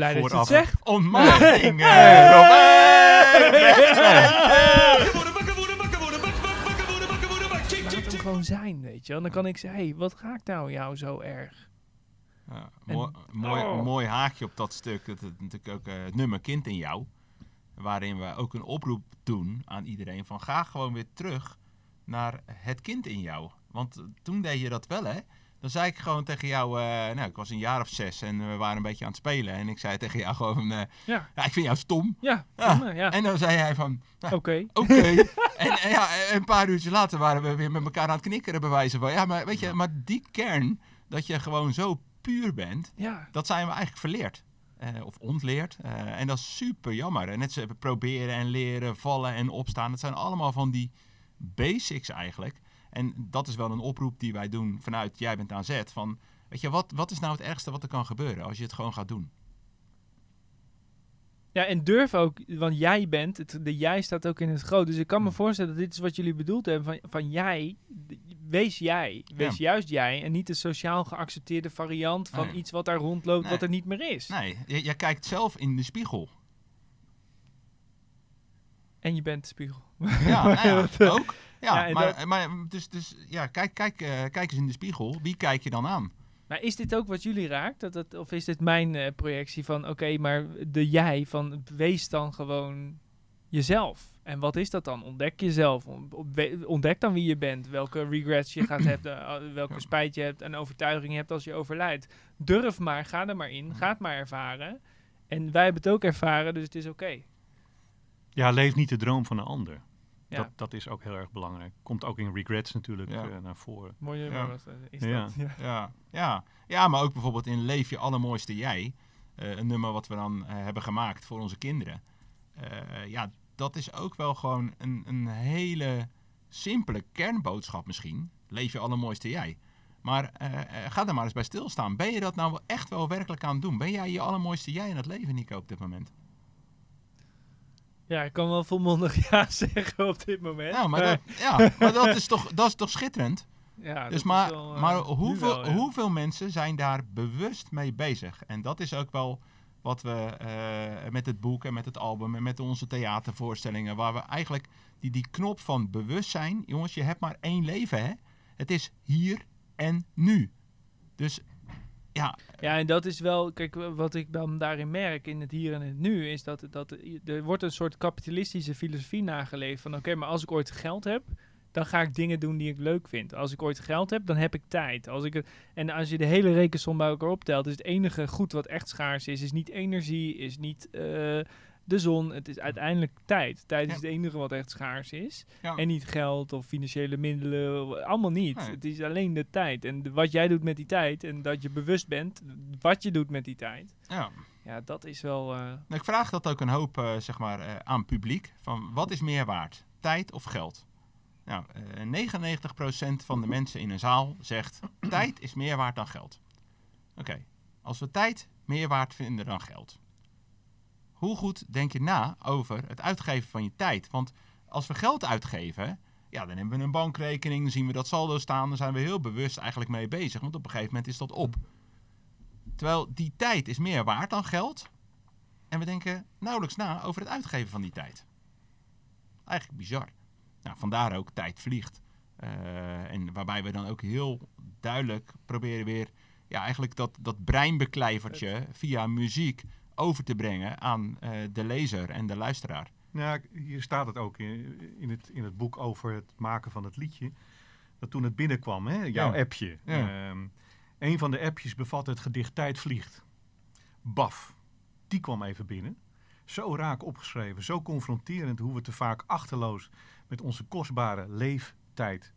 blij dat je het zegt. Ontmaagding! Nee. Robert! Laat hem gewoon zijn, weet je wel. Dan kan ik zeggen, hey, wat raakt nou jou zo erg? Ja, En- mooi, mooi, Oh. mooi haakje op dat stuk. Dat het natuurlijk ook eh, het nummer Kind in jou. Waarin we ook een oproep doen aan iedereen van ga gewoon weer terug naar het kind in jou. Want toen deed je dat wel hè. Dan zei ik gewoon tegen jou, eh, nou ik was een jaar of zes en we waren een beetje aan het spelen. En ik zei tegen jou gewoon, eh, Ja, ja ik vind jou stom. ja, Ja. prima, ja. En dan zei hij van, nou, Oké. Oké. en, en ja, en een paar uurtjes later waren we weer met elkaar aan het knikkeren, bij wijze van. Ja, maar weet je, maar die kern, dat je gewoon zo puur bent, Ja, dat zijn we eigenlijk verleerd. Eh, of ontleerd. En dat is super jammer. En net zo proberen en leren, vallen en opstaan. Dat zijn allemaal van die basics eigenlijk. En dat is wel een oproep die wij doen vanuit Jij bent aan zet. Van, weet je, wat, wat is nou het ergste wat er kan gebeuren als je het gewoon gaat doen? Ja, en durf ook, want jij bent, het, de jij staat ook in het groot. Dus ik kan me voorstellen dat dit is wat jullie bedoeld hebben. Van, van jij, wees jij. Wees juist jij. En niet de sociaal geaccepteerde variant van Nee. iets wat daar rondloopt, Nee. wat er niet meer is. Nee, je kijkt zelf in de spiegel. En je bent de spiegel. Ja, nou ja, ook. Ja, maar, dat- maar dus, dus ja, kijk, kijk, eh, kijk eens in de spiegel. Wie kijk je dan aan? Maar is dit ook wat jullie raakt? Dat het, of is dit mijn eh, projectie van, oké, maar de jij, van wees dan gewoon jezelf. En wat is dat dan? Ontdek jezelf. Ontdek dan wie je bent. Welke regrets je gaat hebben. eh, welke spijt je hebt en overtuiging je hebt als je overlijdt. Durf maar, ga er maar in. Ga het maar ervaren. En wij hebben het ook ervaren, dus het is oké. Ja, leef niet de droom van een ander. Ja. Dat, dat is ook heel erg belangrijk. Komt ook in regrets natuurlijk Ja. eh, naar voren. Mooi Ja. eh, is dat. Ja. Ja, ja. ja, maar ook bijvoorbeeld in Leef je allermooiste jij. eh, een nummer wat we dan eh, hebben gemaakt voor onze kinderen. Eh, ja, dat is ook wel gewoon een, een hele simpele kernboodschap misschien. Leef je allermooiste jij. Maar ga er maar eens bij stilstaan. Ben je dat nou echt wel werkelijk aan het doen? Ben jij je allermooiste jij in het leven, Nico, op dit moment? Ja, ik kan wel volmondig ja zeggen op dit moment. Ja, maar dat, ja, maar dat, is, toch, dat is toch schitterend? ja, Dus maar, wel, eh, maar nu hoeveel, wel, ja. hoeveel mensen zijn daar bewust mee bezig? En dat is ook wel wat we eh, met het boek en met het album en met onze theatervoorstellingen, waar we eigenlijk die, die knop van bewustzijn, jongens, je hebt maar één leven, hè? Het is hier en nu. Dus ja, Ja, en dat is wel, kijk, wat ik dan daarin merk in het hier en het nu, is dat, dat er wordt een soort kapitalistische filosofie nageleefd van, oké, maar als ik ooit geld heb, dan ga ik dingen doen die ik leuk vind. Als ik ooit geld heb, dan heb ik tijd. Als ik en als je de hele rekensom bij elkaar optelt, is het enige goed wat echt schaars is, is niet energie, is niet eh, de zon, het is uiteindelijk tijd. Tijd is het enige wat echt schaars is. En niet geld of financiële middelen, allemaal niet. Nee. Het is alleen de tijd. En de- wat jij doet met die tijd en dat je bewust bent wat je doet met die tijd. ja. Ja, dat is wel... eh, Nou, ik vraag dat ook een hoop eh, zeg maar, eh, aan publiek. Van wat is meer waard? Tijd of geld? Nou, eh 99% van de mensen in een zaal zegt tijd is meer waard dan geld. Oké, als we tijd meer waard vinden dan geld. Hoe goed denk je na over het uitgeven van je tijd? Want als we geld uitgeven, ja, dan hebben we een bankrekening, dan zien we dat saldo staan, dan zijn we heel bewust eigenlijk mee bezig, want op een gegeven moment is dat op. Terwijl die tijd is meer waard dan geld. En we denken nauwelijks na over het uitgeven van die tijd. Eigenlijk bizar. Nou, vandaar ook tijd vliegt. Eh, en waarbij we dan ook heel duidelijk proberen weer... Ja, eigenlijk dat, dat breinbeklijvertje via muziek over te brengen aan eh, de lezer en de luisteraar. Ja, k- hier staat het ook in, in, het, in het boek over het maken van het liedje. Dat toen het binnenkwam, hè, jouw Ja. appje. Ja. Ehm, een van de appjes bevat het gedicht Tijd vliegt. Baf, die kwam even binnen. Zo raak opgeschreven, zo confronterend hoe we te vaak achterloos met onze kostbare leeftijd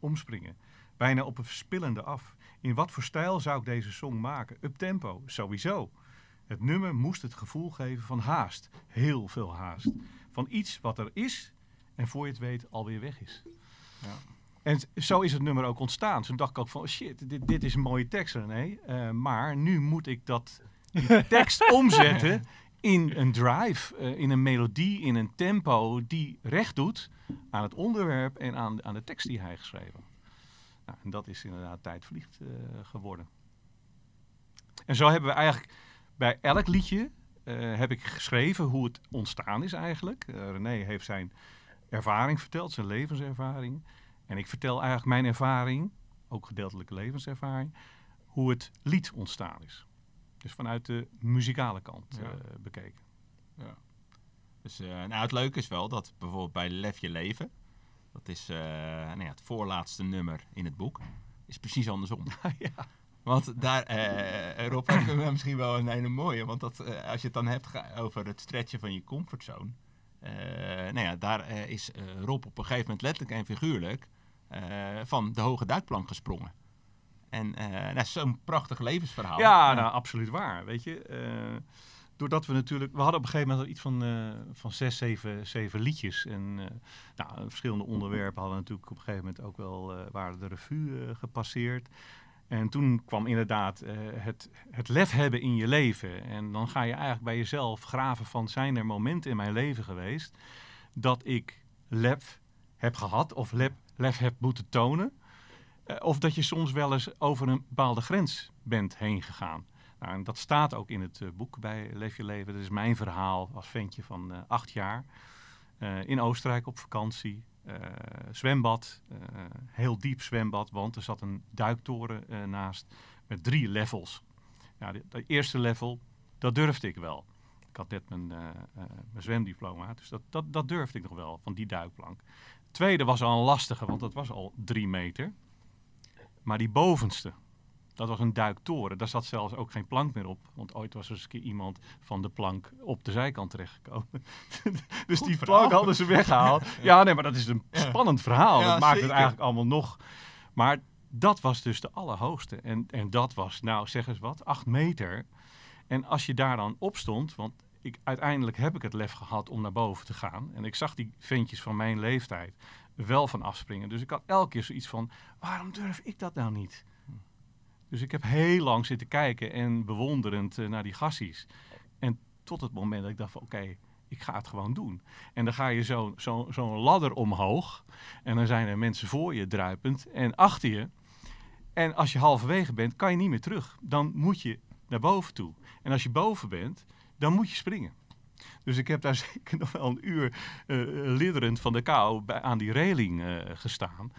omspringen. Bijna op een verspillende af. In wat voor stijl zou ik deze song maken? Uptempo, sowieso. Het nummer moest het gevoel geven van haast. Heel veel haast. Van iets wat er is en voor je het weet alweer weg is. Ja. En zo is het nummer ook ontstaan. Toen dacht ik ook van, shit, dit, dit is een mooie tekst René. Eh, maar nu moet ik dat, die tekst omzetten in een drive, eh, in een melodie, in een tempo die recht doet aan het onderwerp en aan, aan de tekst die hij geschreven. Nou, en dat is inderdaad Tijd Vliegt eh, geworden. En zo hebben we eigenlijk bij elk liedje eh, heb ik geschreven hoe het ontstaan is eigenlijk. Eh, René heeft zijn ervaring verteld, zijn levenservaring. En ik vertel eigenlijk mijn ervaring, ook gedeeltelijke levenservaring, hoe het lied ontstaan is. Dus vanuit de muzikale kant Ja. eh, bekeken. Dus eh, nou, het leuke is wel dat bijvoorbeeld bij Lef je leven, dat is nou ja, het voorlaatste nummer in het boek, is precies andersom. ja. Want daar, eh Rob, heb je misschien wel een hele mooie. Want dat, eh, als je het dan hebt over het stretchen van je comfortzone. eh nou ja, daar eh, is eh, Rob op een gegeven moment letterlijk en figuurlijk van de hoge duikplank gesprongen. En nou, zo'n prachtig levensverhaal. Ja, nou, absoluut waar. Weet je, doordat we natuurlijk, we hadden op een gegeven moment al iets van, van zes, zeven, zeven liedjes. En nou, verschillende onderwerpen hadden natuurlijk op een gegeven moment ook wel, waren de revue gepasseerd. En toen kwam inderdaad eh, het, het lef hebben in je leven. En dan ga je eigenlijk bij jezelf graven van, zijn er momenten in mijn leven geweest dat ik lef heb gehad of lef, lef heb moeten tonen. Eh, of dat je soms wel eens over een bepaalde grens bent heen gegaan. Nou, en dat staat ook in het eh, boek bij Leef je leven. Dat is mijn verhaal als ventje van acht jaar. in Oostenrijk op vakantie. Eh, zwembad. eh, heel diep zwembad, want er zat een duiktoren eh, naast met drie levels. De, de eerste level, dat durfde ik wel. Ik had net mijn, mijn zwemdiploma, dus dat, dat, dat durfde ik nog wel, van die duikplank. Het tweede was al een lastige, want dat was al drie meter. Maar die bovenste, dat was een duiktoren. Daar zat zelfs ook geen plank meer op. Want ooit was er eens een keer iemand van de plank op de zijkant terechtgekomen. dus Goed die verhaal. plank hadden ze weggehaald. ja, nee, maar dat is een Ja. spannend verhaal. Ja, dat maakt het eigenlijk allemaal nog... Maar dat was dus de allerhoogste. En, en dat was, nou zeg eens wat, acht meter. En als je daar dan op stond, want ik, uiteindelijk heb ik het lef gehad om naar boven te gaan. En ik zag die ventjes van mijn leeftijd wel van afspringen. Dus ik had elke keer zoiets van, waarom durf ik dat nou niet? Dus ik heb heel lang zitten kijken en bewonderend eh, naar die gassies. En tot het moment dat ik dacht van, oké, ik ga het gewoon doen. En dan ga je zo'n zo, zo'n ladder omhoog. En dan zijn er mensen voor je druipend en achter je. En als je halverwege bent, kan je niet meer terug. Dan moet je naar boven toe. En als je boven bent, dan moet je springen. Dus ik heb daar zeker nog wel een uur lidderend van de kou aan die reling gestaan.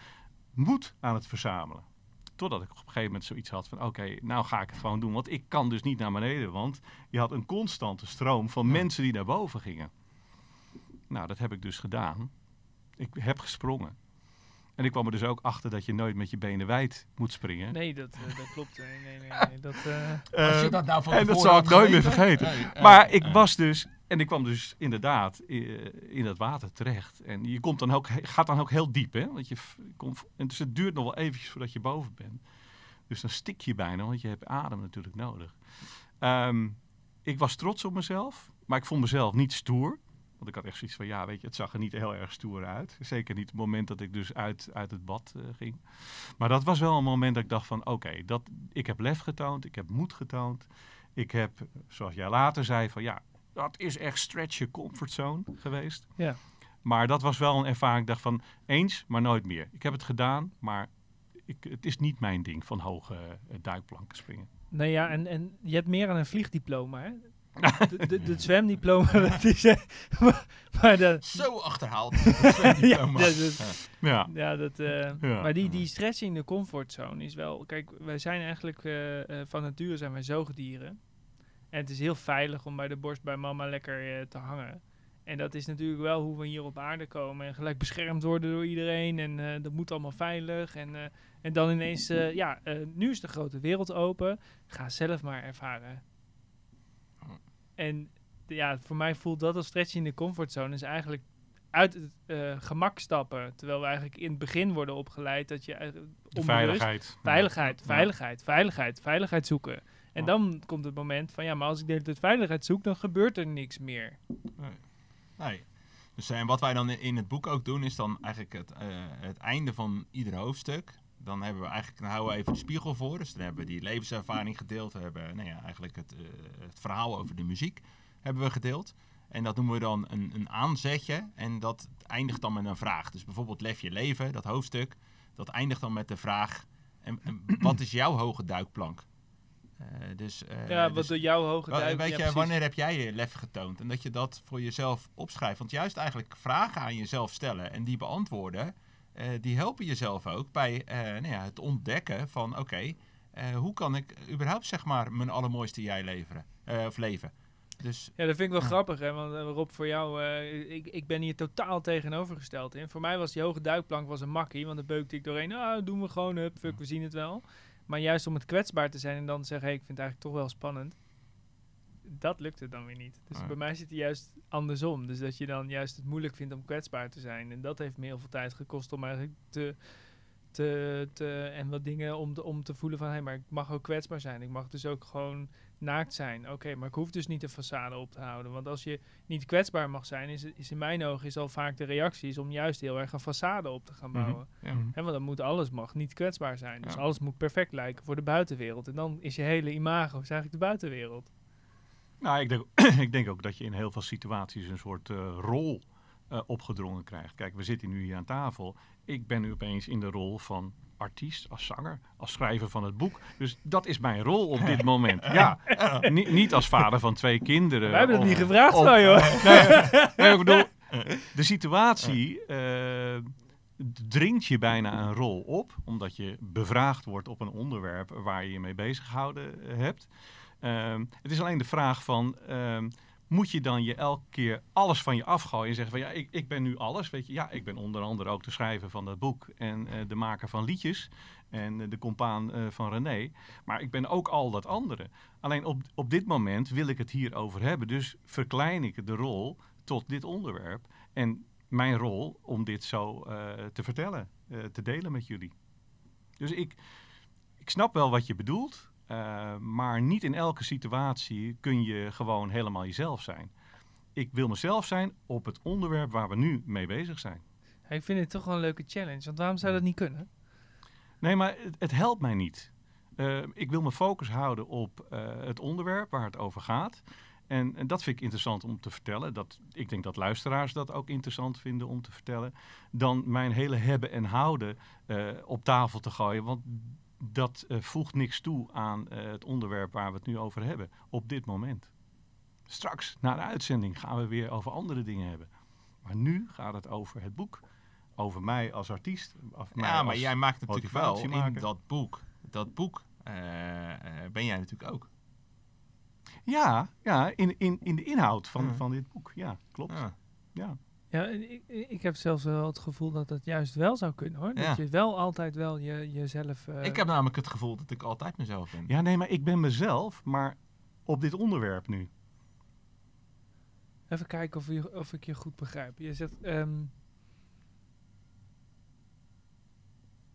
Moed aan het verzamelen. Totdat ik op een gegeven moment zoiets had van... oké, nou ga ik het gewoon doen. Want ik kan dus niet naar beneden. Want je had een constante stroom van mensen die naar boven gingen. Nou, dat heb ik dus gedaan. Ik heb gesprongen. En ik kwam er dus ook achter dat je nooit met je benen wijd moet springen. Nee, dat, eh, dat klopt. Nee, nee, nee. nee, Dat, eh, Als je Eh, dat nou van en dat zal ik nooit meer vergeten. Maar ik was dus, en ik kwam dus inderdaad eh, in dat water terecht. En je komt dan ook, gaat dan ook heel diep, hè? Want je komt, en dus het duurt nog wel eventjes voordat je boven bent. Dus dan stik je bijna, want je hebt adem natuurlijk nodig. Ehm, ik was trots op mezelf, maar ik vond mezelf niet stoer. Want ik had echt zoiets van, ja, weet je, het zag er niet heel erg stoer uit. Zeker niet het moment dat ik dus uit, uit het bad eh, ging. Maar dat was wel een moment dat ik dacht van, oké, dat ik heb lef getoond, ik heb moed getoond. Ik heb, zoals jij later zei, van ja, dat is echt stretch je comfortzone geweest. Ja. Maar dat was wel een ervaring, ik dacht van, eens, maar nooit meer. Ik heb het gedaan, maar ik, het is niet mijn ding van hoge eh, duikplanken springen. nou ja, en, en je hebt meer aan een vliegdiploma, hè? De, de, de zwemdiploma, dat is... maar, maar dat, Zo achterhaald. Ja, dat Ja, Ja, dat, eh, Ja. maar die, die stress in de comfortzone is wel... Kijk, wij zijn eigenlijk eh, van nature zijn wij zoogdieren. En het is heel veilig om bij de borst bij mama lekker eh, te hangen. En dat is natuurlijk wel hoe we hier op aarde komen. En gelijk beschermd worden door iedereen. En eh, dat moet allemaal veilig. En, eh, en dan ineens, ja, nu is de grote wereld open. Ga zelf maar ervaren. En ja, voor mij voelt dat als stretch in de comfortzone. Is eigenlijk uit het gemak stappen. Terwijl we eigenlijk in het begin worden opgeleid dat je... veiligheid. Veiligheid, veiligheid, veiligheid, veiligheid zoeken. En Ja. dan komt het moment van, ja, maar als ik de hele tijd veiligheid zoek, dan gebeurt er niks meer. Nee. Dus, eh, en wat wij dan in- het boek ook doen, is dan eigenlijk het, eh, het einde van ieder hoofdstuk. Dan hebben we eigenlijk, dan houden we even de spiegel voor. Dus dan hebben we die levenservaring gedeeld. We hebben nou ja, eigenlijk het, eh, het verhaal over de muziek hebben we gedeeld. En dat noemen we dan een, een aanzetje. En dat eindigt dan met een vraag. Dus bijvoorbeeld Lef je leven, dat hoofdstuk. Dat eindigt dan met de vraag, en, en wat is jouw hoge duikplank? Dus, uh, ja, dus, wat door jouw hoge duik... Weet ja, je, precies. wanneer heb jij je lef getoond? En dat je dat voor jezelf opschrijft. Want juist eigenlijk vragen aan jezelf stellen en die beantwoorden... eh, die helpen jezelf ook bij eh, nou ja, het ontdekken van... oké, eh, hoe kan ik überhaupt zeg maar mijn allermooiste jij leveren, eh, of leven? Dus Ja, dat vind ik wel Ja. grappig, hè? Want eh, Rob, voor jou, eh, ik, ik ben hier totaal tegenovergesteld in. Voor mij was die hoge duikplank was een makkie, want dan beukte ik doorheen. Ah, doen we gewoon, hup, fuck, we zien het wel. Maar juist om het kwetsbaar te zijn en dan te zeggen, hey, ik vind het eigenlijk toch wel spannend. Dat lukt het dan weer niet. Dus bij mij zit het juist andersom. Dus dat je dan juist het moeilijk vindt om kwetsbaar te zijn. En dat heeft me heel veel tijd gekost om eigenlijk te... te, te en wat dingen om, te- om te voelen van... hé, maar ik mag ook kwetsbaar zijn. Ik mag dus ook gewoon naakt zijn. Oké, maar ik hoef dus niet een façade op te houden. Want als je niet kwetsbaar mag zijn... is, is in mijn ogen is al vaak de reactie... is om juist heel erg een façade op te gaan Mhm. bouwen. ja. Hè, want dan moet alles mag niet kwetsbaar zijn. Dus Ja. alles moet perfect lijken voor de buitenwereld. En dan is je hele imago is eigenlijk de buitenwereld. Nou, ik denk, ik denk ook dat je in heel veel situaties een soort eh, rol eh, opgedrongen krijgt. Kijk, we zitten nu hier aan tafel. Ik ben nu opeens in de rol van artiest, als zanger, als schrijver van het boek. Dus dat is mijn rol op dit moment. Ja, Ni- niet als vader van twee kinderen. Wij hebben het niet gevraagd van hoor. Nee, nee, ik bedoel, de situatie eh, dringt je bijna een rol op, omdat je bevraagd wordt op een onderwerp waar je je mee bezig gehouden eh, hebt. Ehm, het is alleen de vraag van, ehm, moet je dan je elke keer alles van je afgooien en zeggen van ja, ik, ik ben nu alles, weet je. Ja, ik ben onder andere ook de schrijver van dat boek en eh, de maker van liedjes en eh, de compaan eh, van René. Maar ik ben ook al dat andere. Alleen op, op dit moment wil ik het hier over hebben, dus verklein ik de rol tot dit onderwerp. En mijn rol om dit zo te vertellen, te delen met jullie. Dus ik, ik snap wel wat je bedoelt, eh, maar niet in elke situatie kun je gewoon helemaal jezelf zijn. Ik wil mezelf zijn op het onderwerp waar we nu mee bezig zijn. Ik vind het toch wel een leuke challenge. Want waarom zou dat niet kunnen? Nee, maar het, het helpt mij niet. Eh, ik wil mijn focus houden op eh, het onderwerp waar het over gaat. En, en dat vind ik interessant om te vertellen. Dat, ik denk dat luisteraars dat ook interessant vinden om te vertellen. Dan mijn hele hebben en houden op tafel te gooien. Want dat eh, voegt niks toe aan eh, het onderwerp waar we het nu over hebben. Op dit moment. Straks, na de uitzending, gaan we weer over andere dingen hebben. Maar nu gaat het over het boek. Over mij als artiest. Of mij ja, maar als- jij maakt natuurlijk wel in dat boek. Dat boek eh, ben jij natuurlijk ook. Ja, ja in, in, in de inhoud van, Ja. van dit boek. Ja, klopt. Ja. Ja. Ja, ik, ik heb zelfs wel het gevoel dat het juist wel zou kunnen hoor. Ja. Dat je wel altijd wel je, jezelf... eh, Ik heb namelijk het gevoel dat ik altijd mezelf ben. ja, nee, maar ik ben mezelf, maar op dit onderwerp nu. Even kijken of, je, of ik je goed begrijp. Je zegt... ehm,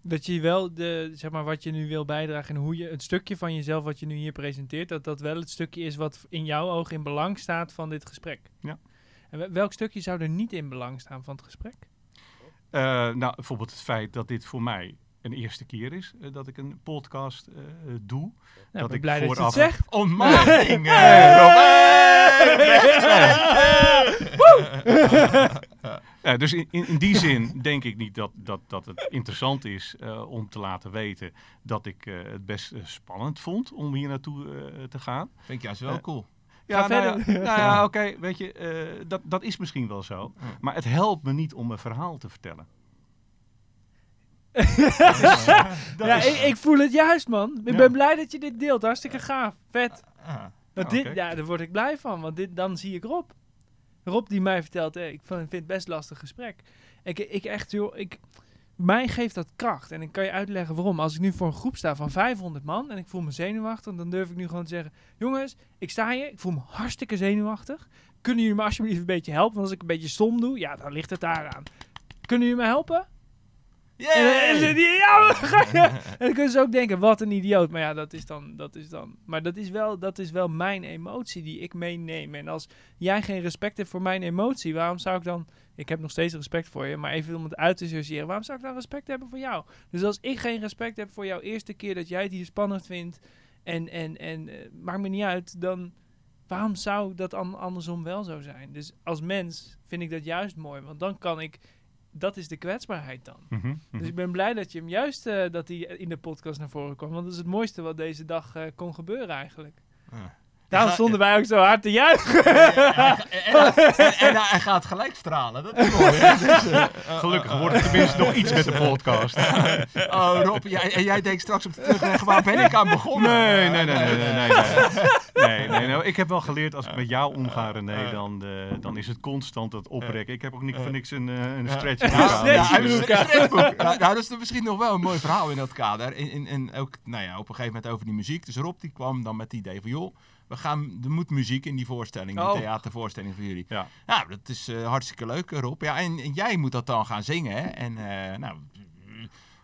dat je wel de, zeg maar, wat je nu wil bijdragen en hoe je het stukje van jezelf wat je nu hier presenteert, dat dat wel het stukje is wat in jouw ogen in belang staat van dit gesprek. Ja. En wel- welk stukje zou er niet in belang staan van het gesprek? Eh, nou, bijvoorbeeld het feit dat dit voor mij een eerste keer is eh, dat ik een podcast eh, doe. Nou, Dat ik blij dat je het vooraf- zegt. Ontmaning! Eh, dus in, in, die zin denk ik niet dat, dat, dat het interessant is eh, om te laten weten dat ik eh, het best spannend vond om hier naartoe te gaan. Vind ik juist wel cool. Ja, Ga nou ja, verder. nou ja, oké, weet je, eh, dat, dat is misschien wel zo. Ja. Maar het helpt me niet om een verhaal te vertellen. Ja, is- ik, ik voel het juist, man. Ik Ja. ben blij dat je dit deelt. Hartstikke gaaf. Vet. Ah. Want Ja, dit, ja, daar word ik blij van. Want dit, dan zie ik Rob. Rob die mij vertelt, eh, ik vind vind het best lastig gesprek. Ik, ik echt, joh, ik, mij geeft dat kracht. En ik kan je uitleggen waarom. Als ik nu voor een groep sta van 500 man en ik voel me zenuwachtig, dan durf ik nu gewoon te zeggen: Jongens, ik sta hier, ik voel me hartstikke zenuwachtig. Kunnen jullie me alsjeblieft een beetje helpen? Want als ik een beetje stom doe, ja, dan ligt het daaraan. Kunnen jullie me helpen? Dan- en ja. En dan kunnen ze ook denken, wat een idioot. Maar ja, dat is dan, dat is dan. Maar dat is wel, dat is wel mijn emotie die ik meeneem. En als jij geen respect hebt voor mijn emotie, waarom zou ik dan... Ik heb nog steeds respect voor je, maar even om het uit te sorteren. Waarom zou ik dan respect hebben voor jou? Dus als ik geen respect heb voor jou eerste keer dat jij het hier spannend vindt... En, en, en eh, maakt me niet uit, dan... Waarom zou dat an- andersom wel zo zijn? Dus als mens vind ik dat juist mooi. Want dan kan ik dat is de kwetsbaarheid dan. Mhm, mhm. Dus ik ben blij dat je hem juist eh, dat hij in de podcast naar voren kwam. Want dat is het mooiste wat deze dag eh, kon gebeuren eigenlijk. Ja. Daarom stonden wij ook zo hard te juichen. en, hij gaat gelijk stralen. Dat is mooi. Dus, eh, eh, Gelukkig eh, wordt het tenminste nog iets met de podcast. Oh, Rob, jij, en jij denkt straks op de terugweg, waar ben ik aan begonnen? Nee, nee, nee, nee, nee, nee. Nee, nee, nee. Ik heb wel geleerd, als ik met jou omga, René, dan, eh, dan is het constant dat oprekken. Ik heb ook niet voor niks een, eh, een stretch Ja, een stretchboek. Nou, nou, dat is misschien nog wel een mooi verhaal in dat kader. En, en, en ook nou ja, op een gegeven moment over die muziek. Dus Rob die kwam dan met het idee van, joh, we gaan, er moet muziek in die voorstelling, die Oh. theatervoorstelling van jullie. Ja. Nou, dat is eh, hartstikke leuk, Rob. Ja, en, en jij moet dat dan gaan zingen, hè? En eh, nou,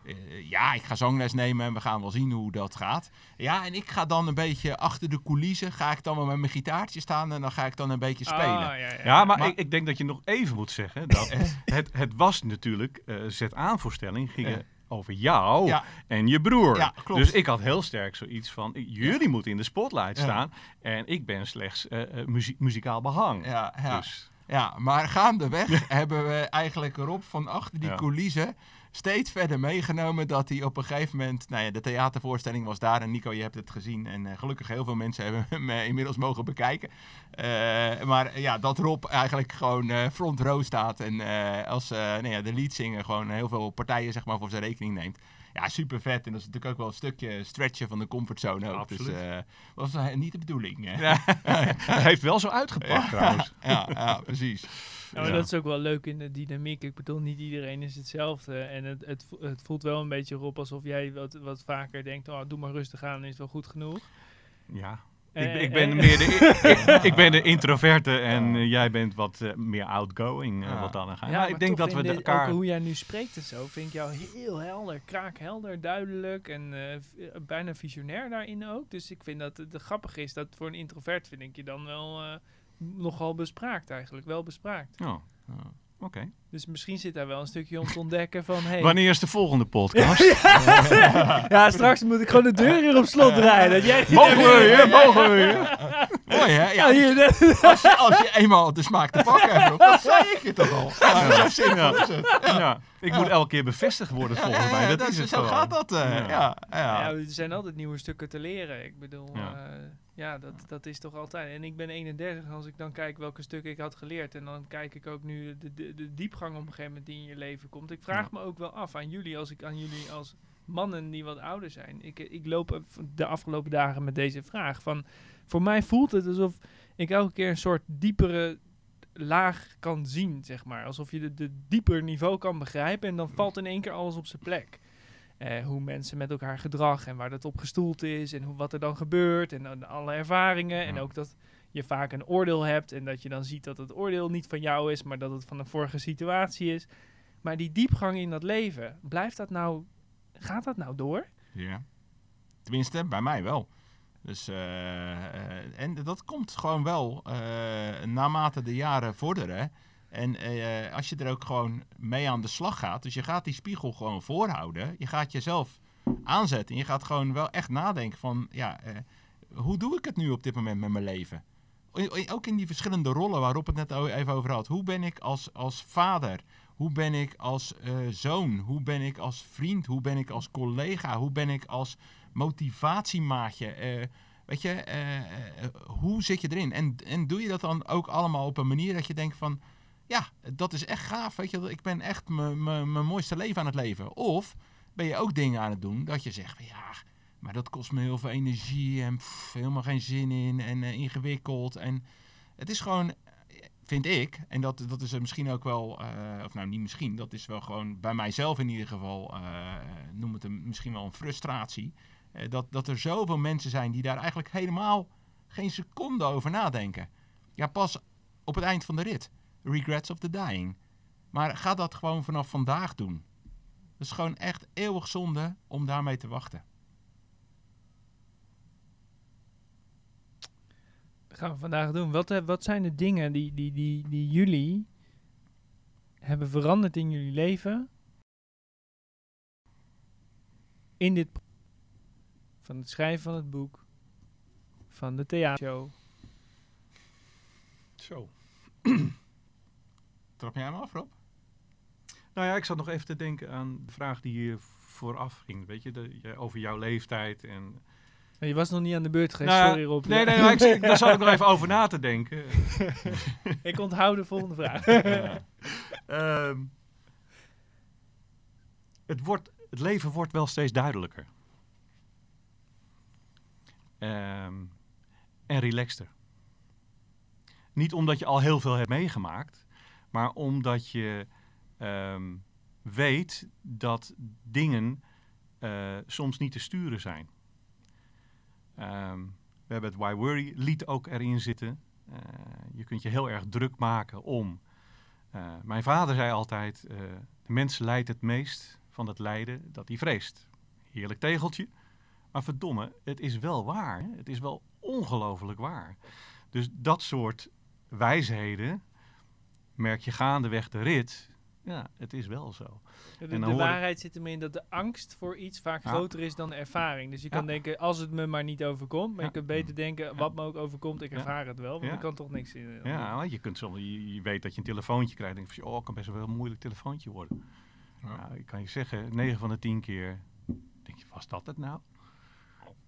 eh, ja, ik ga zangles nemen en we gaan wel zien hoe dat gaat. Ja, en ik ga dan een beetje achter de coulissen, ga ik dan wel met mijn gitaartje staan en dan ga ik dan een beetje spelen. Ah, ja, ja. Ja, maar, Maar- ik, ik denk dat je nog even moet zeggen dat het, het was natuurlijk, eh Z-aanvoorstelling ging Ja. Over jou Ja. en je broer. Ja. Dus ik had heel sterk zoiets van, jullie moeten in de spotlight staan en ik ben slechts muzie- muzikaal behang. Ja, ja. Dus, Ja, maar gaandeweg hebben we eigenlijk Rob van achter die coulissen steeds verder meegenomen dat hij op een gegeven moment, nou ja, de theatervoorstelling was daar en Nico, je hebt het gezien en eh, gelukkig heel veel mensen hebben hem eh, inmiddels mogen bekijken. Eh, maar ja, dat Rob eigenlijk gewoon front row staat en als nou ja, de leadzanger gewoon heel veel partijen zeg maar voor zijn rekening neemt. Ja, super vet. En dat is natuurlijk ook wel een stukje stretchen van de comfortzone ook. Absoluut. Dus eh was niet de bedoeling. Het heeft wel zo uitgepakt trouwens. ja, ja, precies. Ja, maar Ja. dat is ook wel leuk in de dynamiek. Ik bedoel, niet iedereen is hetzelfde. En het, het, vo- het voelt wel een beetje op alsof jij wat, wat vaker denkt: oh, doe maar rustig aan, is wel goed genoeg. Ja. Eh, ik, ik ben eh, meer de, ik, ik ben de introverte en eh, jij bent wat eh, meer outgoing eh, Ja. wat dan gaat. Ja, maar ik denk toch dat we de elkaar... Ook hoe jij nu spreekt en zo, vind ik jou heel helder, kraakhelder, duidelijk en eh, eh, bijna visionair daarin ook. Dus ik vind dat het het grappig is dat voor een introvert vind ik je dan wel eh, nogal bespraakt eigenlijk, wel bespraakt. Oh, oké. Dus misschien zit daar wel een stukje om te ontdekken van, hey, Wanneer is de volgende podcast? ja, straks moet ik gewoon de deur hier op slot draaien. Dat jij mogen we weer? Mogen we weer? Mooi hè? Ja, hier, als, je, als je eenmaal de smaak te pakken hebt, dat zei ik je toch al. Ja. Ik moet elke keer bevestigd worden volgens mij. Dat, is het zo gewoon. gaat dat. eh, Ja. er zijn altijd nieuwe stukken te leren. Ik bedoel, Ja. Ja, dat, dat is toch altijd. En ik ben 31, als ik dan kijk welke stukken ik had geleerd. En dan kijk ik ook nu de, de, de diepgang op een gegeven moment die in je leven komt. Ik vraag me ook wel af aan jullie, als ik aan jullie als mannen die wat ouder zijn. Ik, ik loop de afgelopen dagen met deze vraag. Van, voor mij voelt het alsof ik elke keer een soort diepere laag kan zien, zeg maar. Alsof je de, de dieper niveau kan begrijpen en dan valt in één keer alles op zijn plek. Eh, hoe mensen met elkaar gedrag en waar dat op gestoeld is en hoe, wat er dan gebeurt en alle ervaringen. En ook dat je vaak een oordeel hebt en dat je dan ziet dat het oordeel niet van jou is, maar dat het van een vorige situatie is. Maar die diepgang in dat leven, blijft dat nou, gaat dat nou door? Ja. Tenminste, bij mij wel. Dus, eh, eh, en dat komt gewoon wel naarmate de jaren vorderen. En eh, als je er ook gewoon mee aan de slag gaat, dus je gaat die spiegel gewoon voorhouden. Je gaat jezelf aanzetten. En je gaat gewoon wel echt nadenken van, ja, eh, hoe doe ik het nu op dit moment met mijn leven? Ook in die verschillende rollen waarop het net even over had. Hoe ben ik als, als vader? Hoe ben ik als eh, zoon? Hoe ben ik als vriend? Hoe ben ik als collega? Hoe ben ik als motivatiemaatje? Weet je, hoe zit je erin? En, en doe je dat dan ook allemaal op een manier dat je denkt van... Ja, dat is echt gaaf. Weet je, ik ben echt mijn- mooiste leven aan het leven. Of ben je ook dingen aan het doen dat je zegt ja, maar dat kost me heel veel energie en helemaal geen zin in en eh, ingewikkeld. En het is gewoon, vind ik, en dat, dat is misschien ook wel, eh, of nou niet misschien, dat is wel gewoon bij mijzelf in ieder geval, eh, noem het een, misschien wel een frustratie. dat, dat er zoveel mensen zijn die daar eigenlijk helemaal geen seconde over nadenken. Ja, pas op het eind van de rit. Regrets of the dying. Maar ga dat gewoon vanaf vandaag doen. Dat is gewoon echt eeuwig zonde om daarmee te wachten. Dat gaan we vandaag doen. Wat, eh, wat zijn de dingen die, die, die, die jullie hebben veranderd in jullie leven? In dit van het schrijven van het boek, van de theatershow. Zo. Trap jij hem af, Rob? Nou ja, ik zat nog even te denken aan de vraag die hier vooraf ging. Weet je, de, je- over jouw leeftijd en... Je was nog niet aan de beurt geweest, Nou sorry Rob. Nee, nee, maar ik, daar zat ik nog even over na te denken. ik onthoud de volgende vraag. Ja. Ehm, het, wordt, het leven wordt wel steeds duidelijker. Ehm, en relaxter. Niet omdat je al heel veel hebt meegemaakt, maar omdat je ehm, weet dat dingen eh, soms niet te sturen zijn. Ehm, we hebben het Why Worry lied ook erin zitten. Eh, je kunt je heel erg druk maken om. eh, mijn vader zei altijd: de mens lijdt het meest van het lijden dat hij vreest. Heerlijk tegeltje. Maar verdomme, het is wel waar. hè? Het is wel ongelooflijk waar. Dus dat soort wijsheden merk je gaandeweg de rit. Ja, het is wel zo. De, dan de ik- waarheid zit erin dat de angst voor iets vaak Ja. groter is dan de ervaring. Dus je kan Ja. denken, als het me maar niet overkomt. Maar Ja. je kunt beter denken, wat me ook overkomt, ik Ja. ervaar het wel. Want Ja. ik kan toch niks in. Ja, want je, kunt soms, je, je weet dat je een telefoontje krijgt. denk je van, oh, het kan best wel een moeilijk telefoontje worden. Ja. Nou, ik kan je zeggen, 9 van de 10 keer denk je, was dat het nou?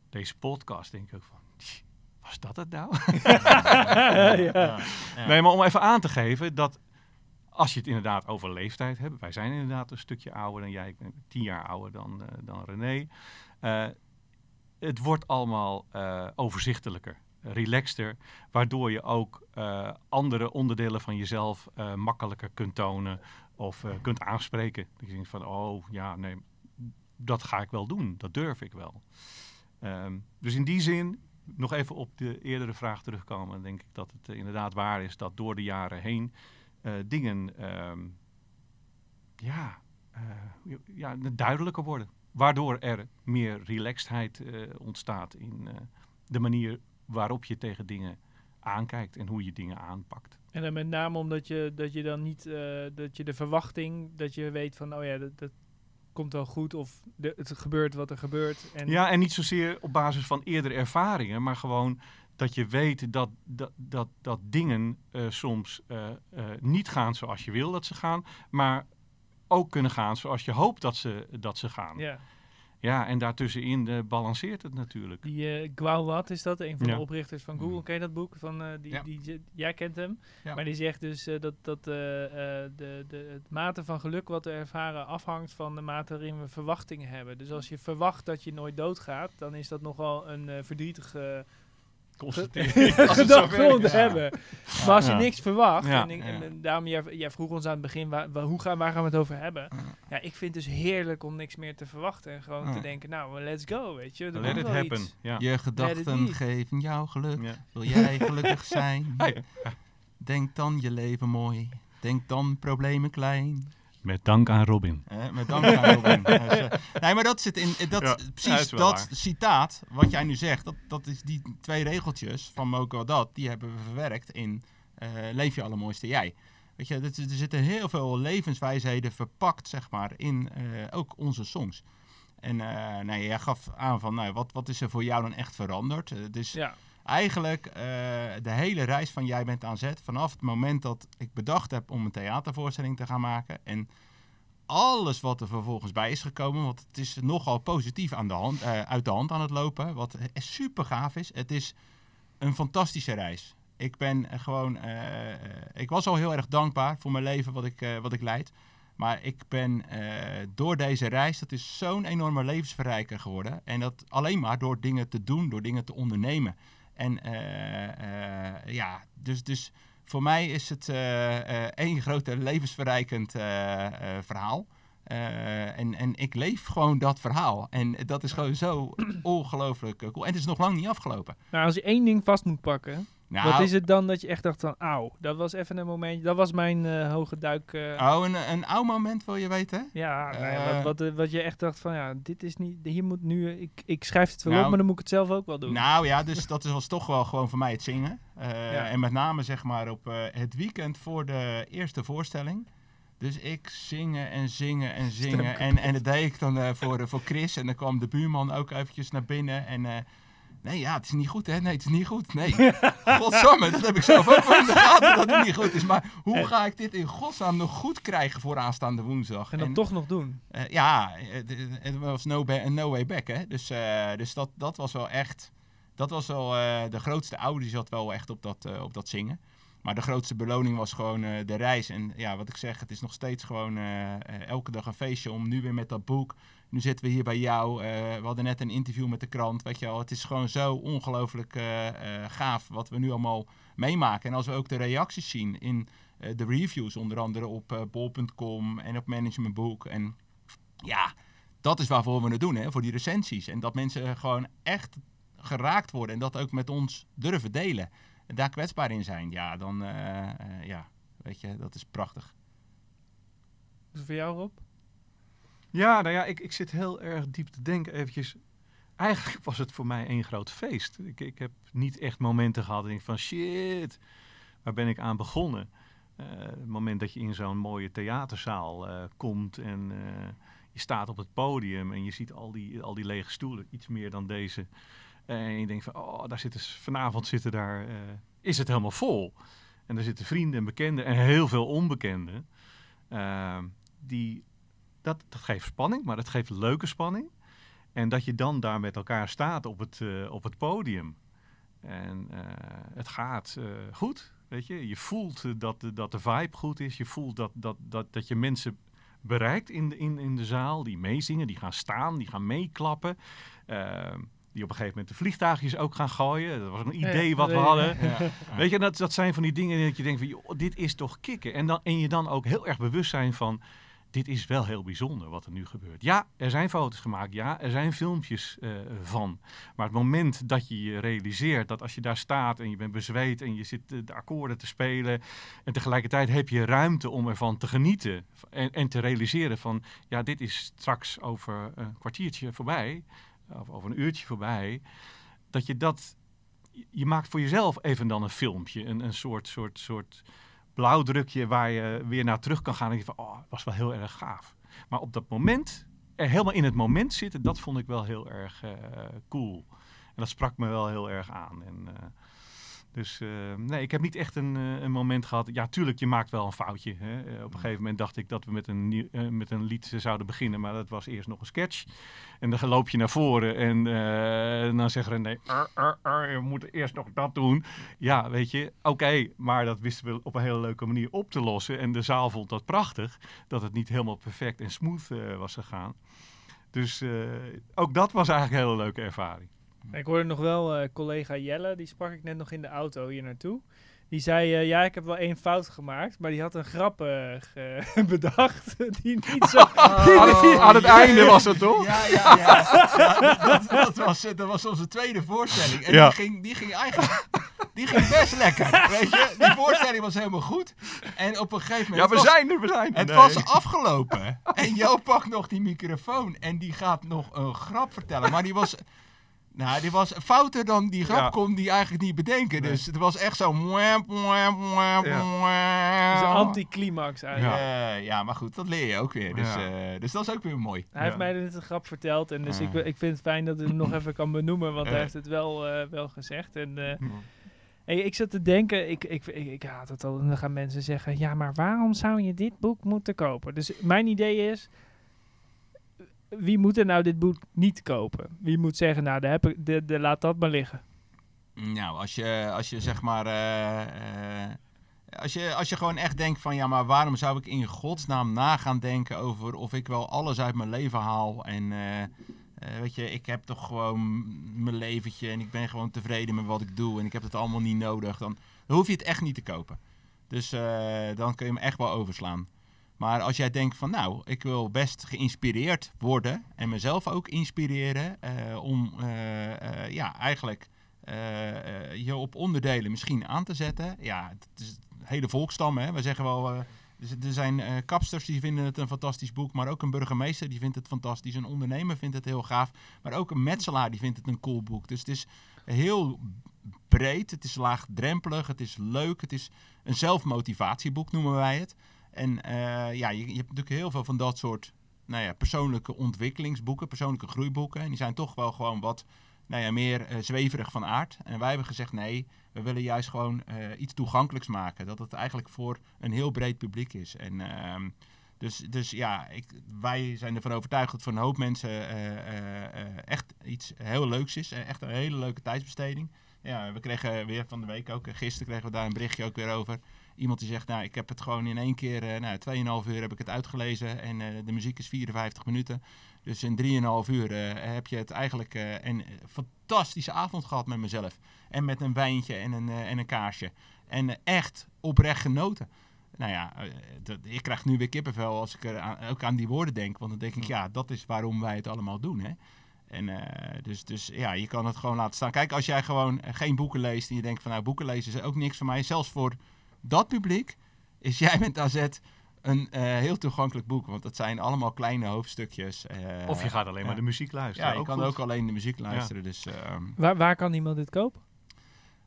Deze podcast denk ik ook van, "Tch, was dat het nou? ja. Ja. Nee, maar om even aan te geven dat als je het inderdaad over leeftijd hebt. Wij zijn inderdaad een stukje ouder dan jij. Ik ben tien jaar ouder dan, eh, dan René. Eh, het wordt allemaal eh, overzichtelijker, relaxter. Waardoor je ook eh, andere onderdelen van jezelf eh, makkelijker kunt tonen. Of eh, kunt aanspreken. Dat je denkt van, oh ja, nee, dat ga ik wel doen. Dat durf ik wel. Ehm, dus in die zin, nog even op de eerdere vraag terugkomen. Denk ik dat het eh, inderdaad waar is dat door de jaren heen eh, dingen ehm, ja, eh, ja, duidelijker worden. Waardoor er meer relaxedheid ontstaat in de manier waarop je tegen dingen aankijkt en hoe je dingen aanpakt. En dan met name omdat je, dat je dan niet, dat je de verwachting, dat je weet van, oh ja, dat, dat komt wel goed. Of de, het gebeurt wat er gebeurt. En Ja, en niet zozeer op basis van eerdere ervaringen, maar gewoon dat je weet dat, dat, dat, dat dingen eh, soms eh, eh, niet gaan zoals je wil dat ze gaan, maar ook kunnen gaan zoals je hoopt dat ze, dat ze gaan. Ja, ja, en daartussenin eh, balanceert het natuurlijk. die uh, is dat, een van Ja. de oprichters van Google. Ken je dat boek? Van, eh, die, Ja. die, jij kent hem. Ja. Maar die zegt dus dat, dat de, de, het mate van geluk wat we ervaren afhangt van de mate waarin we verwachtingen hebben. Dus als je verwacht dat je nooit doodgaat, dan is dat nogal een verdrietige Constatering. Als het zover gedachte is, te ja. hebben. Maar als je Ja. niks verwacht, Ja. en, ik- en, Ja. en daarom, jij, jij vroeg ons aan het begin, waar, waar- hoe gaan, waar gaan we het over hebben? Ja, ik vind het dus heerlijk om niks meer te verwachten en gewoon Ja. te denken, nou, let's go, weet je. Er Let komt it wel happen. Je gedachten geven jou geluk. Ja. Wil jij gelukkig zijn? Denk dan je leven mooi. Denk dan problemen klein. Met dank aan Robin. Hè, met dank aan Robin. Dus, nee, maar dat zit in dat, Ja, precies dat citaat wat jij nu zegt. Dat, dat is die twee regeltjes van Moko dat die hebben we verwerkt in eh, Leef je allermooiste jij. Weet je, dat, er zitten heel veel levenswijsheden verpakt, zeg maar, in eh, ook onze songs. En eh nee, jij gaf aan van, nou, wat, wat is er voor jou dan echt veranderd? Dus Ja, eigenlijk eh, de hele reis van Jij bent aan zet. Vanaf het moment dat ik bedacht heb om een theatervoorstelling te gaan maken. En alles wat er vervolgens bij is gekomen. Want het is nogal positief aan de hand, eh, uit de hand aan het lopen. Wat super gaaf is. Het is een fantastische reis. Ik ben eh, gewoon. ik was al heel erg dankbaar voor mijn leven wat ik, wat ik leid. Maar ik ben door deze reis, dat is zo'n enorme levensverrijker geworden. En dat alleen maar door dingen te doen, door dingen te ondernemen. En eh, eh, ja, dus, dus voor mij is het eh, één grote levensverrijkend verhaal. En, en ik leef gewoon dat verhaal. En dat is gewoon zo ongelooflijk cool. En het is nog lang niet afgelopen. nou als je één ding vast moet pakken, Nou, wat is het dan dat je echt dacht van, auw, dat was even een momentje, dat was mijn eh, hoge duik. Oh, een, een oud moment wil je weten? Ja, nou wat, wat, eh, wat je echt dacht van, ja, dit is niet, hier moet nu, ik, ik schrijf het wel Nou, op, maar dan moet ik het zelf ook wel doen. Nou ja, dus dat was toch wel gewoon voor mij het zingen. Ja. En met name zeg maar op het weekend voor de eerste voorstelling. Dus ik zingen en zingen en zingen. En, en dat deed ik dan voor, voor Chris. En dan kwam de buurman ook eventjes naar binnen. En Nee, ja, het is niet goed, hè? Nee, het is niet goed. Nee. Godsamme, dat heb ik zelf ook wel in de gaten dat het niet goed is. Maar hoe ga ik dit in godsnaam nog goed krijgen voor aanstaande woensdag? En dat toch nog doen. eh, ja, het, was no, no way back, hè? Dus, eh, dus dat, dat was wel echt. Dat was wel. eh, de grootste Audi zat wel echt op dat, op dat zingen. Maar de grootste beloning was gewoon eh, de reis. En ja, wat ik zeg, het is nog steeds gewoon eh, eh, elke dag een feestje om nu weer met dat boek. Nu zitten we hier bij jou. we hadden net een interview met de krant. Weet je wel, het is gewoon zo ongelooflijk gaaf wat we nu allemaal meemaken. En als we ook de reacties zien in de reviews, onder andere op bol.com en op Managementboek. En ja, dat is waarvoor we het doen, hè, voor die recensies. En dat mensen gewoon echt geraakt worden en dat ook met ons durven delen. Daar kwetsbaar in zijn. Ja, dan, eh, eh, ja, weet je, dat is prachtig. Is het voor jou, Rob? Ja, nou ja, ik, ik zit heel erg diep te denken eventjes. Eigenlijk was het voor mij één groot feest. Ik, ik heb niet echt momenten gehad en ik van shit, waar ben ik aan begonnen? Eh, het moment dat je in zo'n mooie theaterzaal eh, komt en eh, je staat op het podium en je ziet al die, al die lege stoelen, iets meer dan deze. En je denkt van, oh, daar zitten, vanavond zitten daar, eh, is het helemaal vol. En daar zitten vrienden en bekenden en heel veel onbekenden. eh, die dat, dat geeft spanning, maar dat geeft leuke spanning. En dat je dan daar met elkaar staat op het, eh, op het podium. En eh, het gaat goed, weet je. Je voelt dat, de- dat de vibe goed is. Je voelt dat, dat, dat, dat je mensen bereikt in de, in, in de zaal. Die meezingen, die gaan staan, die gaan meeklappen. Eh, die op een gegeven moment de vliegtuigjes ook gaan gooien. Dat was een Ja, idee wat we ja. hadden. Ja. Weet je, dat, dat zijn van die dingen dat je denkt van, joh, dit is toch kicken. En, dan, en je dan ook heel erg bewust zijn van, dit is wel heel bijzonder wat er nu gebeurt. Ja, er zijn foto's gemaakt. Ja, er zijn filmpjes eh, van. Maar het moment dat je je realiseert dat als je daar staat en je bent bezweet en je zit eh, de akkoorden te spelen en tegelijkertijd heb je ruimte om ervan te genieten en, en te realiseren van, ja, dit is straks over een kwartiertje voorbij of over een uurtje voorbij, dat je dat je maakt voor jezelf even dan een filmpje, een, een soort, soort, soort blauwdrukje waar je weer naar terug kan gaan en je van, oh, was wel heel erg gaaf. Maar op dat moment, er helemaal in het moment zitten, dat vond ik wel heel erg eh, cool. En dat sprak me wel heel erg aan. En, eh, dus eh, nee, ik heb niet echt een, eh, een moment gehad. Ja, tuurlijk, je maakt wel een foutje. Hè. Eh, op een gegeven moment dacht ik dat we met een, nieuw- met een lied zouden beginnen, maar dat was eerst nog een sketch. En dan loop je naar voren en dan zegt René, "Ar, ar, ar, we moeten eerst nog dat doen. Ja, weet je, oké, maar dat wisten we op een hele leuke manier op te lossen. En de zaal vond dat prachtig, dat het niet helemaal perfect en smooth was gegaan. Dus ook dat was eigenlijk een hele leuke ervaring. Ik hoorde nog wel eh, collega Jelle, die sprak ik net nog in de auto hier naartoe. Die zei, eh, ja, ik heb wel één fout gemaakt, maar die had een grap eh, bedacht die niet zo... aan, aan het einde was het toch? Ja, ja, ja. Ja, dat, dat was, dat was onze tweede voorstelling. En Ja. die, ging, die ging eigenlijk die ging best lekker. Weet je? Die voorstelling was helemaal goed. En op een gegeven moment. Ja, we het was- zijn er, we zijn er. Het Nee. was afgelopen. En Jo pakt nog die microfoon en die gaat nog een grap vertellen. Maar die was. Nou, die was fouter dan die grap Ja. kon die eigenlijk niet bedenken. Nee. Dus het was echt zo. mwamp, mwamp, mwamp, Het is een anticlimax eigenlijk. Ja. ja, maar goed, dat leer je ook weer. Dus, Ja. eh, dus dat is ook weer mooi. Hij heeft mij net een grap verteld en dus ik, ik vind het fijn dat hij hem nog even kan benoemen, want hij heeft het wel, eh, wel gezegd. En, eh, hey, ik zat te denken, ik, ik, ik, ik haat het al, en dan gaan mensen zeggen, ja, maar waarom zou je dit boek moeten kopen? Dus mijn idee is, wie moet er nou dit boek niet kopen? Wie moet zeggen, nou, daar heb ik, de, de, laat dat maar liggen. Nou, als je, als je zeg maar. eh, eh, als, je, als je gewoon echt denkt van ja, maar waarom zou ik in godsnaam na gaan denken over of ik wel alles uit mijn leven haal. En eh, weet je, ik heb toch gewoon mijn leventje en ik ben gewoon tevreden met wat ik doe en ik heb het allemaal niet nodig. Dan, hoef je het echt niet te kopen. Dus dan kun je hem echt wel overslaan. Maar als jij denkt van nou, ik wil best geïnspireerd worden en mezelf ook inspireren eh, om eh, eh, ja, eigenlijk je op onderdelen misschien aan te zetten. Ja, het is een hele volkstam. Hè? We zeggen wel, er zijn kapsters die vinden het een fantastisch boek, maar ook een burgemeester die vindt het fantastisch. Een ondernemer vindt het heel gaaf, maar ook een metselaar die vindt het een cool boek. Dus het is heel breed, het is laagdrempelig, het is leuk, het is een zelfmotivatieboek noemen wij het. En eh, ja, je, je hebt natuurlijk heel veel van dat soort nou ja, persoonlijke ontwikkelingsboeken, persoonlijke groeiboeken. En die zijn toch wel gewoon wat nou ja, meer eh, zweverig van aard. En wij hebben gezegd nee, we willen juist gewoon eh, iets toegankelijks maken. Dat het eigenlijk voor een heel breed publiek is. En ehm, dus, dus ja, ik, wij zijn ervan overtuigd dat voor een hoop mensen echt iets heel leuks is. Echt een hele leuke tijdsbesteding. Ja, we kregen weer van de week ook, gisteren kregen we daar een berichtje ook weer over. Iemand die zegt, nou, ik heb het gewoon in één keer, eh nou, 2,5 uur heb ik het uitgelezen en eh, de muziek is 54 minuten. Dus in 3,5 uur eh, heb je het eigenlijk een fantastische avond gehad met mezelf. En met een wijntje en een, en een kaarsje. En echt oprecht genoten. Nou ja, ik krijg nu weer kippenvel als ik er aan, ook aan die woorden denk. Want dan denk ik, ja, dat is waarom wij het allemaal doen. Hè? En dus, dus ja, je kan het gewoon laten staan. Kijk, als jij gewoon geen boeken leest en je denkt van nou, boeken lezen is ook niks voor mij. Zelfs voor dat publiek is jij met AZ een eh, heel toegankelijk boek. Want dat zijn allemaal kleine hoofdstukjes. eh, Of je gaat alleen ja. maar de muziek luisteren. Ja, je kan goed. ook alleen de muziek luisteren. Dus, ehm, Waar, waar kan iemand dit kopen?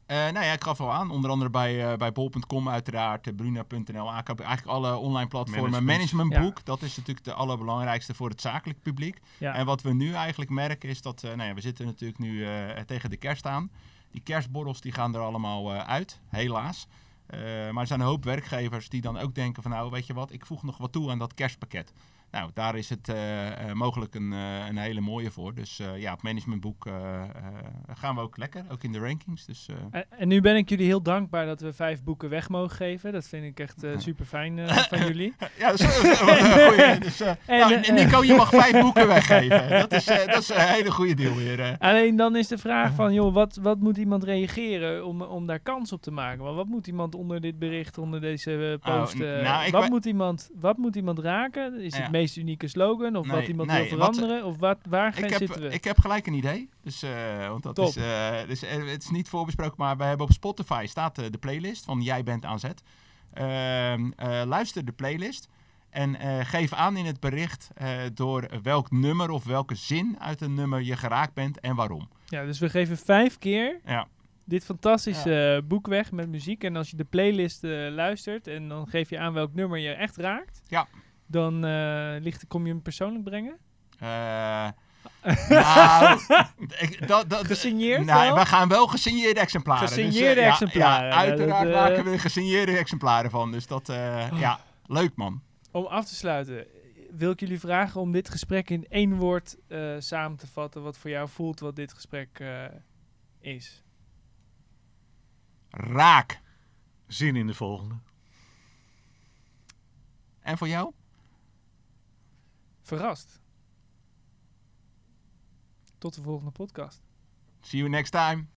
eh, nou ja, ik gaf al aan. Onder andere bij, eh, bij bol.com uiteraard, bruna.nl, AKB, eigenlijk alle online platformen. Management. Managementboek, dat is natuurlijk de allerbelangrijkste voor het zakelijk publiek. Ja. En wat we nu eigenlijk merken is dat, eh, nou ja, we zitten natuurlijk nu eh, tegen de kerst aan. Die kerstborrels die gaan er allemaal eh, uit, helaas. Eh, maar er zijn een hoop werkgevers die dan ook denken van nou, weet je wat, ik voeg nog wat toe aan dat kerstpakket. Nou, daar is het eh, eh, mogelijk een, eh, een hele mooie voor. Dus ja, op managementboek gaan we ook lekker, ook in de rankings. Dus, En, en nu ben ik jullie heel dankbaar dat we vijf boeken weg mogen geven. Dat vind ik echt super fijn van jullie. Ja, dat is een. Dus, nou, Nico, je mag vijf boeken weggeven. Dat is, dat is een hele goede deal weer. Alleen dan is de vraag van, joh, wat, wat moet iemand reageren om, om daar kans op te maken? Want wat moet iemand onder dit bericht, onder deze Oh, post, nou, wat, moet iemand, wat moet iemand raken? Is Ja. het meest unieke slogan? Of wat iemand nee, wil wat- veranderen? of wat, waar gaan heb, zitten we? ik heb gelijk een idee. Dus, eh, want dat Top. is, eh, dus eh, het is niet voorbesproken, maar we hebben op Spotify staat de playlist van Jij bent aan zet. Ehm, eh, luister de playlist en geef aan in het bericht door welk nummer of welke zin uit een nummer je geraakt bent en waarom. Ja, dus we geven vijf keer Ja. dit fantastische boek weg met muziek. En als je de playlist luistert en dan geef je aan welk nummer je echt raakt, Ja. Dan eh, ligt, kom je hem persoonlijk brengen. Eh, nou, ik, dat, dat, Gesigneerd Nou, we gaan wel gesigneerde exemplaren. Gesigneerde dus, eh, ja, exemplaren, Ja, uiteraard dat, maken we gesigneerde exemplaren van. Dus dat, ja, leuk man. Om af te sluiten, wil ik jullie vragen om dit gesprek in één woord samen te vatten. Wat voor jou voelt wat dit gesprek is. Raak. Zin in de volgende. En voor jou? Verrast. Tot de volgende podcast. See you next time.